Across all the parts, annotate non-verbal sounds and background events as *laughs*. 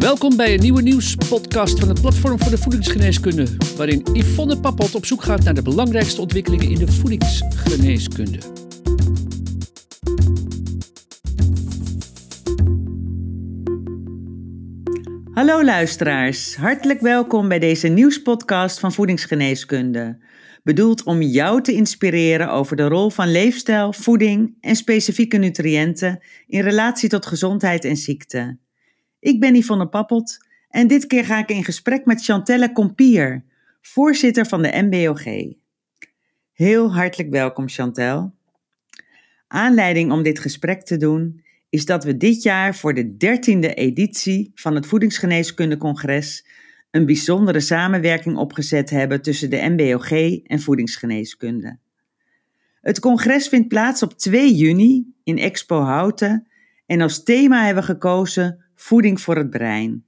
Welkom bij een nieuwe nieuwspodcast van het Platform voor de Voedingsgeneeskunde, waarin Yvonne Pappot op zoek gaat naar de belangrijkste ontwikkelingen in de voedingsgeneeskunde. Hallo luisteraars, hartelijk welkom bij deze nieuwspodcast van Voedingsgeneeskunde. Bedoeld om jou te inspireren over de rol van leefstijl, voeding en specifieke nutriënten in relatie tot gezondheid en ziekte. Ik ben Yvonne Pappelt en dit keer ga ik in gesprek met Chantelle Compier, voorzitter van de MBOG. Heel hartelijk welkom Chantel. Aanleiding om dit gesprek te doen is dat we dit jaar voor de dertiende editie van het Voedingsgeneeskundecongres een bijzondere samenwerking opgezet hebben tussen de MBOG en voedingsgeneeskunde. Het congres vindt plaats op 2 juni in Expo Houten en als thema hebben we gekozen Voeding voor het brein.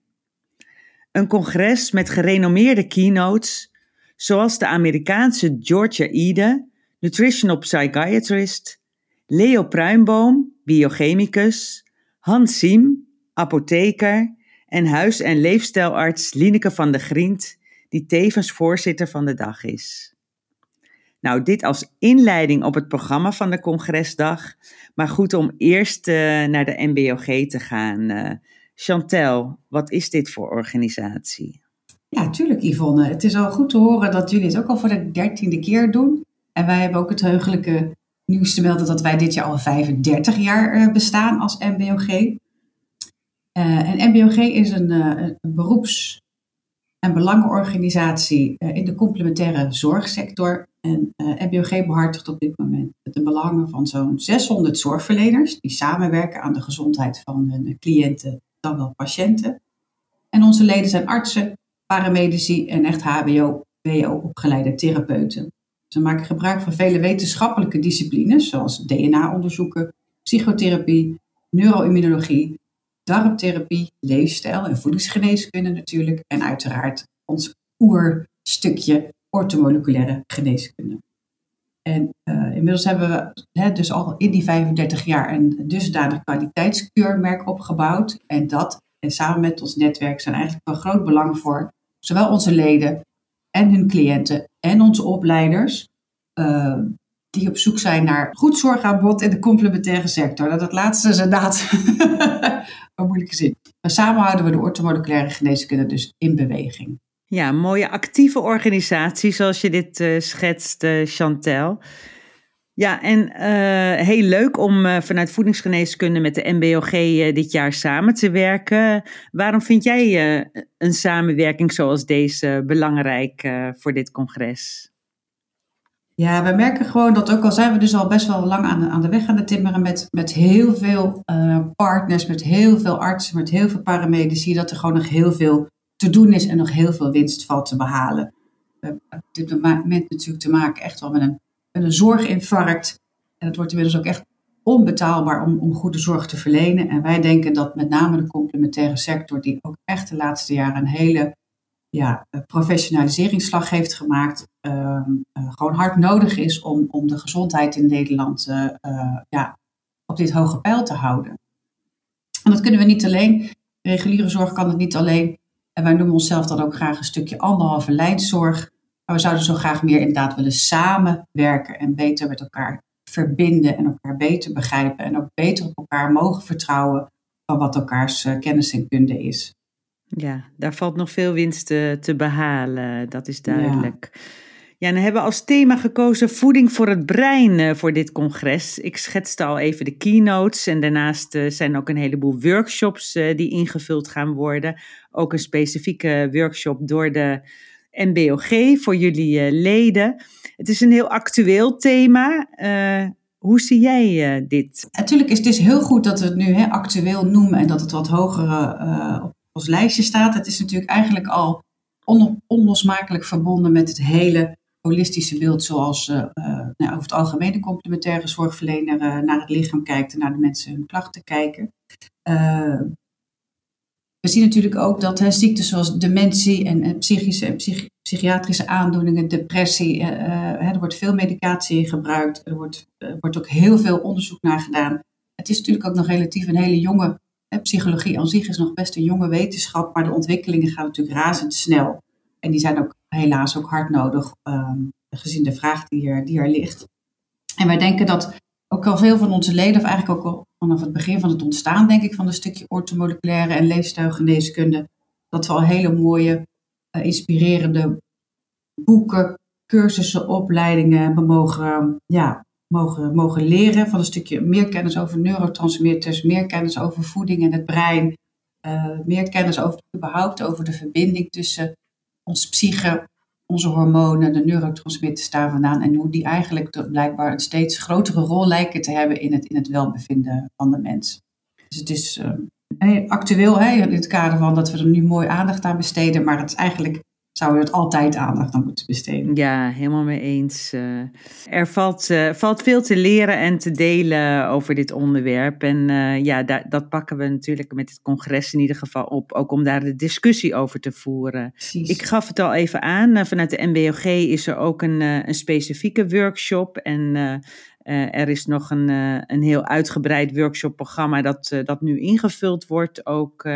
Een congres met gerenommeerde keynotes, zoals de Amerikaanse Georgia Ede, nutritional psychiatrist, Leo Pruimboom, biochemicus, Hans Siem, apotheker en huis- en leefstijlarts Lineke van de Grient, die tevens voorzitter van de dag is. Nou, dit als inleiding op het programma van de congresdag, maar goed om eerst uh, naar de MBOG te gaan. Uh, Chantel, wat is dit voor organisatie? Ja, tuurlijk Yvonne. Het is al goed te horen dat jullie het ook al voor de dertiende keer doen. En wij hebben ook het heugelijke nieuws te melden dat wij dit jaar al 35 jaar uh, bestaan als MBOG. Uh, en MBOG is uh, een beroeps- en belangenorganisatie in de complementaire zorgsector. En MBOG behartigt op dit moment de belangen van zo'n 600 zorgverleners die samenwerken aan de gezondheid van hun cliënten dan wel patiënten. En onze leden zijn artsen, paramedici en echt HBO, WO opgeleide therapeuten. Ze maken gebruik van vele wetenschappelijke disciplines, zoals DNA-onderzoeken, psychotherapie, neuroimmunologie, darmtherapie, leefstijl en voedingsgeneeskunde natuurlijk. En uiteraard ons oerstukje ortomoleculaire geneeskunde. En uh, inmiddels hebben we hè, dus al in die 35 jaar een dusdanig kwaliteitskeurmerk opgebouwd. En dat, en samen met ons netwerk, zijn eigenlijk van groot belang voor zowel onze leden en hun cliënten en onze opleiders. Uh, die op zoek zijn naar goed zorgaanbod in de complementaire sector. Dat, dat laatste is inderdaad *laughs* een moeilijke zin. Maar samen houden we de ortomoleculaire geneeskunde dus in beweging. Ja, mooie actieve organisatie zoals je dit uh, schetst, uh, Chantel. Ja, en uh, heel leuk om vanuit voedingsgeneeskunde met de MBOG dit jaar samen te werken. Waarom vind jij een samenwerking zoals deze belangrijk voor dit congres? Ja, we merken gewoon dat ook al zijn we dus al best wel lang aan de, aan de weg aan het timmeren met, met heel veel partners, met heel veel artsen, met heel veel paramedici, dat er gewoon nog heel veel te doen is en nog heel veel winst valt te behalen. We hebben op dit moment natuurlijk te maken echt wel met een, een zorginfarct. En het wordt inmiddels ook echt onbetaalbaar om, om goede zorg te verlenen. En wij denken dat met name de complementaire sector, die ook echt de laatste jaren een hele ja, professionaliseringsslag heeft gemaakt, uh, uh, gewoon hard nodig is om, om de gezondheid in Nederland uh, ja, op dit hoge pijl te houden. En dat kunnen we niet alleen. Reguliere zorg kan het niet alleen. En wij noemen onszelf dan ook graag een stukje anderhalve lijnzorg. Maar we zouden zo graag meer inderdaad willen samenwerken en beter met elkaar verbinden en elkaar beter begrijpen en ook beter op elkaar mogen vertrouwen van wat elkaars kennis en kunde is. Ja, daar valt nog veel winst te, te behalen, dat is duidelijk. Ja. Ja, we hebben als thema gekozen voeding voor het brein voor dit congres. Ik schetste al even de keynotes en daarnaast zijn ook een heleboel workshops die ingevuld gaan worden. Ook een specifieke workshop door de MBOG voor jullie leden. Het is een heel actueel thema. Hoe zie jij dit? Natuurlijk is het dus heel goed dat we het nu actueel noemen en dat het wat hoger op ons lijstje staat. Het is natuurlijk eigenlijk al on onlosmakelijk verbonden met het hele holistische beeld zoals uh, nou, over het algemeen de complementaire zorgverlener uh, naar het lichaam kijkt en naar de mensen hun klachten kijken. We zien natuurlijk ook dat hè, ziekten zoals dementie en, en psychische en psych psychiatrische aandoeningen, depressie, hè, er wordt veel medicatie in gebruikt, er wordt, wordt ook heel veel onderzoek naar gedaan. Het is natuurlijk ook nog relatief een hele jonge psychologie aan zich is nog best een jonge wetenschap, maar de ontwikkelingen gaan natuurlijk razendsnel. En die zijn ook helaas ook hard nodig, ehm, gezien de vraag die er, die er ligt. En wij denken dat ook al veel van onze leden, of eigenlijk ook al vanaf het begin van het ontstaan, denk ik, van een stukje ortomoleculaire en leefstijlgeneeskunde, dat we al hele mooie, uh, inspirerende boeken, cursussen, opleidingen hebben mogen, ja, mogen, mogen leren. Van een stukje meer kennis over neurotransmitters, meer kennis over voeding en het brein, uh, meer kennis over überhaupt over de verbinding tussen ons psyche, onze hormonen, de neurotransmitters daar vandaan en hoe die eigenlijk blijkbaar een steeds grotere rol lijken te hebben in het, in het welbevinden van de mens. Dus het is uh, actueel hè, in het kader van dat we er nu mooi aandacht aan besteden, maar het is eigenlijk zou je het altijd aandacht aan moeten besteden. Ja, helemaal mee eens. Eh, er valt, uh, valt veel te leren en te delen over dit onderwerp. En uh, ja, da dat pakken we natuurlijk met het congres in ieder geval op. Ook om daar de discussie over te voeren. Precies. Ik gaf het al even aan. vanuit de MBOG is er ook een, een specifieke workshop. En uh, er is nog een, uh, een heel uitgebreid workshopprogramma dat, uh, dat nu ingevuld wordt, ook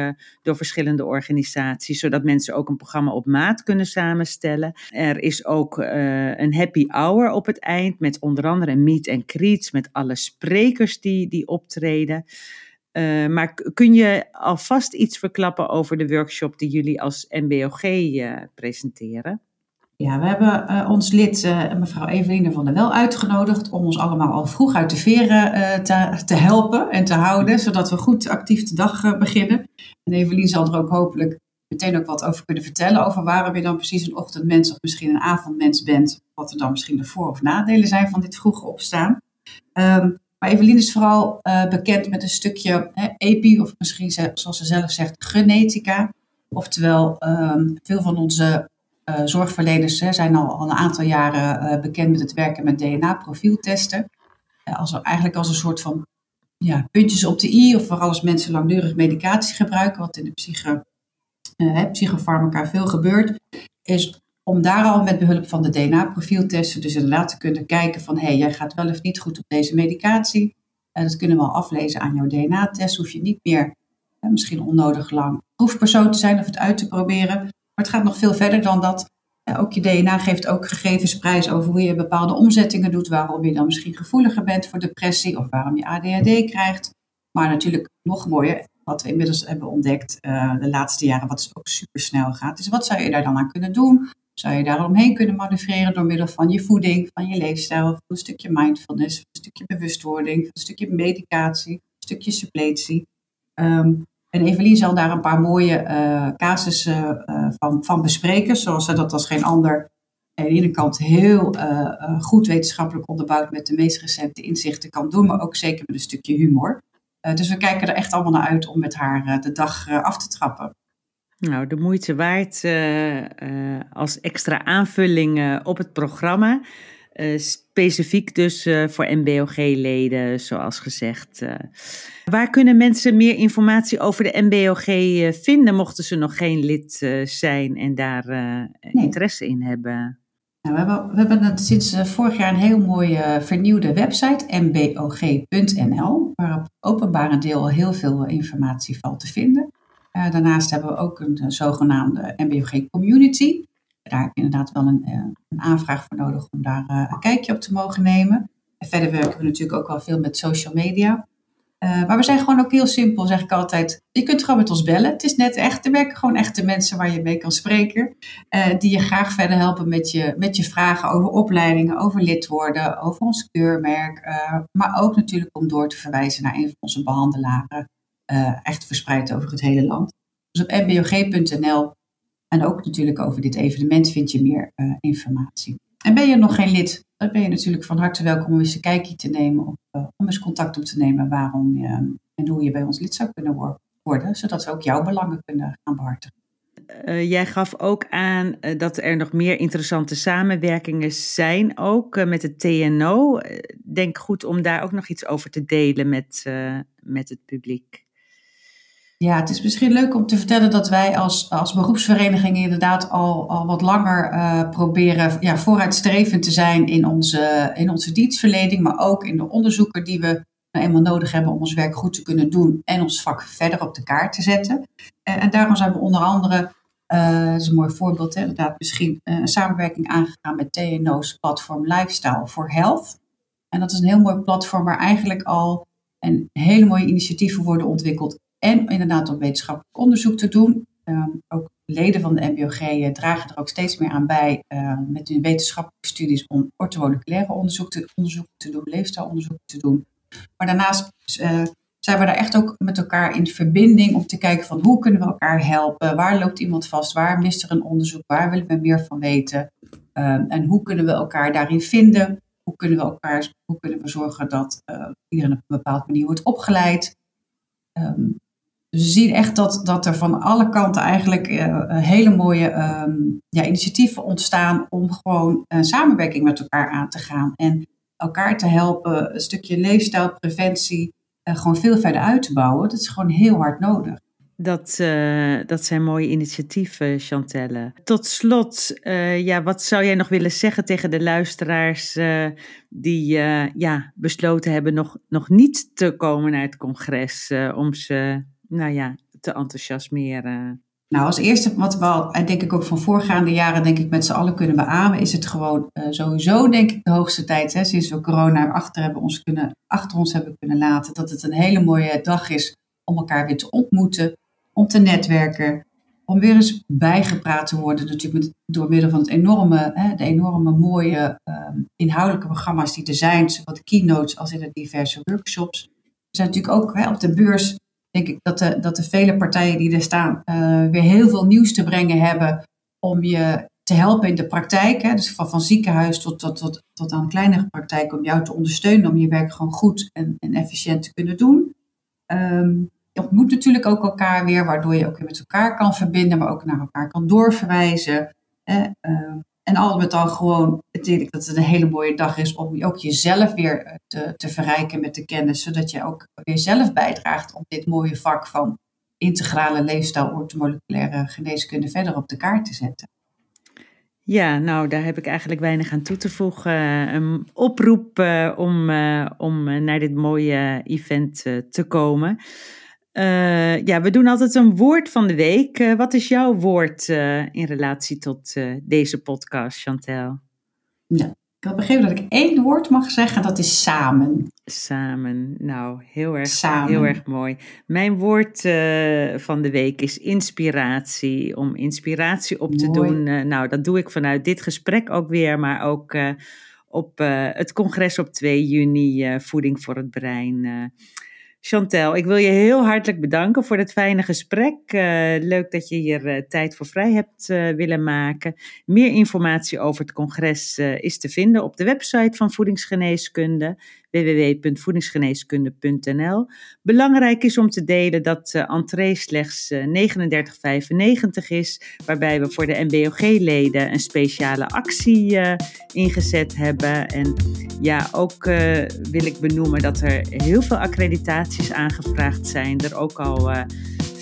door verschillende organisaties, zodat mensen ook een programma op maat kunnen samenstellen. Er is ook een happy hour op het eind met onder andere een meet and greets met alle sprekers die, die optreden. maar kun je alvast iets verklappen over de workshop die jullie als MBOG presenteren? Ja, we hebben uh, ons lid, uh, mevrouw Eveline van der Wel, uitgenodigd om ons allemaal al vroeg uit de veren uh, te, helpen en te houden, zodat we goed actief de dag beginnen. En Evelien zal er ook hopelijk meteen ook wat over kunnen vertellen, over waarom je dan precies een ochtendmens of misschien een avondmens bent, wat er dan misschien de voor- of nadelen zijn van dit vroege opstaan. Um, maar Evelien is vooral bekend met een stukje hè, epi, of misschien zoals ze zelf zegt, genetica. Oftewel, um, veel van onze uh, zorgverleners hè, zijn al, al, een aantal jaren uh, bekend met het werken met DNA-profieltesten. Als, eigenlijk als een soort van ja, puntjes op de i, of vooral als mensen langdurig medicatie gebruiken, wat in de psycho, psychofarmaca veel gebeurt, is om daar al met behulp van de DNA-profieltesten dus inderdaad te kunnen kijken van hé, hey, jij gaat wel of niet goed op deze medicatie. Dat kunnen we al aflezen aan jouw DNA-test. Hoef je niet meer misschien onnodig lang proefpersoon te zijn of het uit te proberen. Maar het gaat nog veel verder dan dat. Ook je DNA geeft ook gegevens prijs over hoe je bepaalde omzettingen doet, waarom je dan misschien gevoeliger bent voor depressie of waarom je ADHD krijgt. Maar natuurlijk nog mooier, wat we inmiddels hebben ontdekt uh, de laatste jaren, wat dus ook super snel gaat. Dus wat zou je daar dan aan kunnen doen? Zou je daar omheen kunnen manoeuvreren door middel van je voeding, van je leefstijl, van een stukje mindfulness, een stukje bewustwording, een stukje medicatie, een stukje suppletie. Um, en Evelien zal daar een paar mooie uh, casussen uh, van, van bespreken, zoals ze dat als geen ander aan de ene kant heel uh, goed wetenschappelijk onderbouwd met de meest recente inzichten kan doen, maar ook zeker met een stukje humor. dus we kijken er echt allemaal naar uit om met haar de dag af te trappen. Nou, de moeite waard als extra aanvulling op het programma. Uh, specifiek dus uh, voor MBOG-leden, zoals gezegd. Uh, waar kunnen mensen meer informatie over de MBOG vinden, mochten ze nog geen lid zijn en daar nee. interesse in hebben? Nou, we hebben, we hebben sinds vorig jaar een heel mooie vernieuwde website, mbog.nl, waar op openbare deel heel veel informatie valt te vinden. daarnaast hebben we ook een, een zogenaamde MBOG Community daar heb je inderdaad wel een, eh, een aanvraag voor nodig om daar eh, een kijkje op te mogen nemen. En verder werken we natuurlijk ook wel veel met social media. Uh, maar we zijn gewoon ook heel simpel, zeg ik altijd. Je kunt gewoon met ons bellen. Het is net echt, er werken gewoon echte mensen waar je mee kan spreken. Die je graag verder helpen met je, met je vragen over opleidingen, over lid worden, over ons keurmerk. Maar ook natuurlijk om door te verwijzen naar een van onze behandelaren. echt verspreid over het hele land. Dus op mbog.nl en ook natuurlijk over dit evenement vind je meer uh, informatie. En ben je nog geen lid, dan ben je natuurlijk van harte welkom om eens een kijkje te nemen. Of uh, om eens contact op te nemen waarom je, en hoe je bij ons lid zou kunnen worden. Zodat we ook jouw belangen kunnen gaan behartigen. Jij gaf ook aan dat er nog meer interessante samenwerkingen zijn, ook met het TNO. Denk goed om daar ook nog iets over te delen met, met het publiek. Ja, het is misschien leuk om te vertellen dat wij als, als beroepsvereniging inderdaad al, al wat langer uh, proberen ja, vooruitstrevend te zijn in onze, in onze dienstverlening, maar ook in de onderzoeken die we nou eenmaal nodig hebben om ons werk goed te kunnen doen en ons vak verder op de kaart te zetten. en daarom zijn we onder andere uh, dat is een mooi voorbeeld, hè? inderdaad, misschien een samenwerking aangegaan met TNO's platform Lifestyle for Health. En dat is een heel mooi platform waar eigenlijk al een hele mooie initiatieven worden ontwikkeld. En inderdaad om wetenschappelijk onderzoek te doen. Ehm, ook leden van de MBOG eh, dragen er ook steeds meer aan bij uh, met hun wetenschappelijke studies om orthomoleculaire onderzoek te, onderzoek te doen, leefstijlonderzoek te doen. Maar daarnaast uh, zijn we daar echt ook met elkaar in verbinding om te kijken van hoe kunnen we elkaar helpen, waar loopt iemand vast, waar mist er een onderzoek, waar willen we meer van weten um, en hoe kunnen we elkaar daarin vinden, hoe kunnen we elkaar, hoe kunnen we zorgen dat uh, iedereen op een bepaalde manier wordt opgeleid. Dus we zien echt dat, dat er van alle kanten eigenlijk uh, hele mooie um, ja, initiatieven ontstaan om gewoon uh, samenwerking met elkaar aan te gaan en elkaar te helpen, een stukje leefstijlpreventie, gewoon veel verder uit te bouwen. Dat is gewoon heel hard nodig. Dat, dat zijn mooie initiatieven, Chantelle. Tot slot, ja, wat zou jij nog willen zeggen tegen de luisteraars die ja, besloten hebben nog, nog niet te komen naar het congres om ze nou ja, te enthousiasmeren? Nou, als eerste, wat we al, denk ik ook van voorgaande jaren, denk ik met z'n allen kunnen beamen, is het gewoon uh, sowieso, denk ik, de hoogste tijd, hè, sinds we corona achter, hebben ons kunnen, achter ons hebben kunnen laten, dat het een hele mooie dag is om elkaar weer te ontmoeten, om te netwerken, om weer eens bijgepraat te worden, natuurlijk met, door middel van het enorme, hè, de enorme mooie um, inhoudelijke programma's die er zijn, zowel de keynotes als in de diverse workshops. We zijn natuurlijk ook hè, op de beurs denk ik dat de, dat de vele partijen die er staan uh, weer heel veel nieuws te brengen hebben om je te helpen in de praktijk. Hè? Dus van, ziekenhuis tot, tot, tot, tot aan kleinere praktijk om jou te ondersteunen om je werk gewoon goed en, en efficiënt te kunnen doen. Um, je ontmoet natuurlijk ook elkaar weer, waardoor je ook weer met elkaar kan verbinden, maar ook naar elkaar kan doorverwijzen. Hè? Um, en al met al gewoon, ik dat het een hele mooie dag is om ook jezelf weer eh, te, te verrijken met de kennis, zodat je ook weer zelf bijdraagt om dit mooie vak van integrale leefstijl, ortomoleculaire geneeskunde verder op de kaart te zetten. Ja, nou, daar heb ik eigenlijk weinig aan toe te voegen. Een oproep uh, om, om naar dit mooie event te komen. Uh, ja, we doen altijd een woord van de week. Uh, wat is jouw woord uh, in relatie tot deze podcast, Chantel? Ja, ik had begrepen dat ik één woord mag zeggen, dat is samen. Samen, nou, heel erg, samen. Heel erg mooi. Mijn woord van de week is inspiratie. Om inspiratie op te doen. nou, dat doe ik vanuit dit gesprek ook weer, maar ook op het congres op 2 juni, Voeding voor het Brein. Chantel, ik wil je heel hartelijk bedanken voor dit fijne gesprek. Uh, leuk dat je hier uh, tijd voor vrij hebt uh, willen maken. Meer informatie over het congres is te vinden op de website van Voedingsgeneeskunde www.voedingsgeneeskunde.nl. Belangrijk is om te delen dat de entree slechts 39,95 is, waarbij we voor de MBOG-leden een speciale actie ingezet hebben. En ja, ook wil ik benoemen dat er heel veel accreditatie aangevraagd zijn, er ook al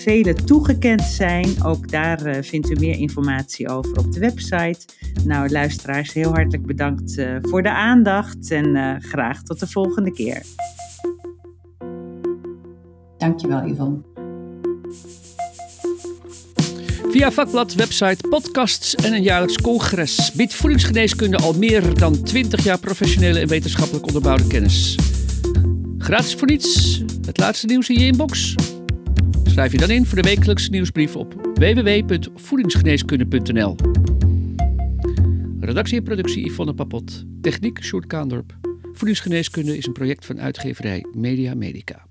vele toegekend zijn. Ook daar uh, vindt u meer informatie over op de website. Nou, luisteraars, heel hartelijk bedankt uh, voor de aandacht en graag tot de volgende keer. Dankjewel, Yvonne. Via vakblad, website, podcasts en een jaarlijks congres biedt voedingsgeneeskunde al meer dan 20 jaar professionele en wetenschappelijk onderbouwde kennis. Gratis voor niets, het laatste nieuws in je inbox? Schrijf je dan in voor de wekelijkse nieuwsbrief op www.voedingsgeneeskunde.nl. Redactie en productie Yvonne Papot. Techniek Sjoerd Kaandorp. Voedingsgeneeskunde is een project van uitgeverij Media Medica.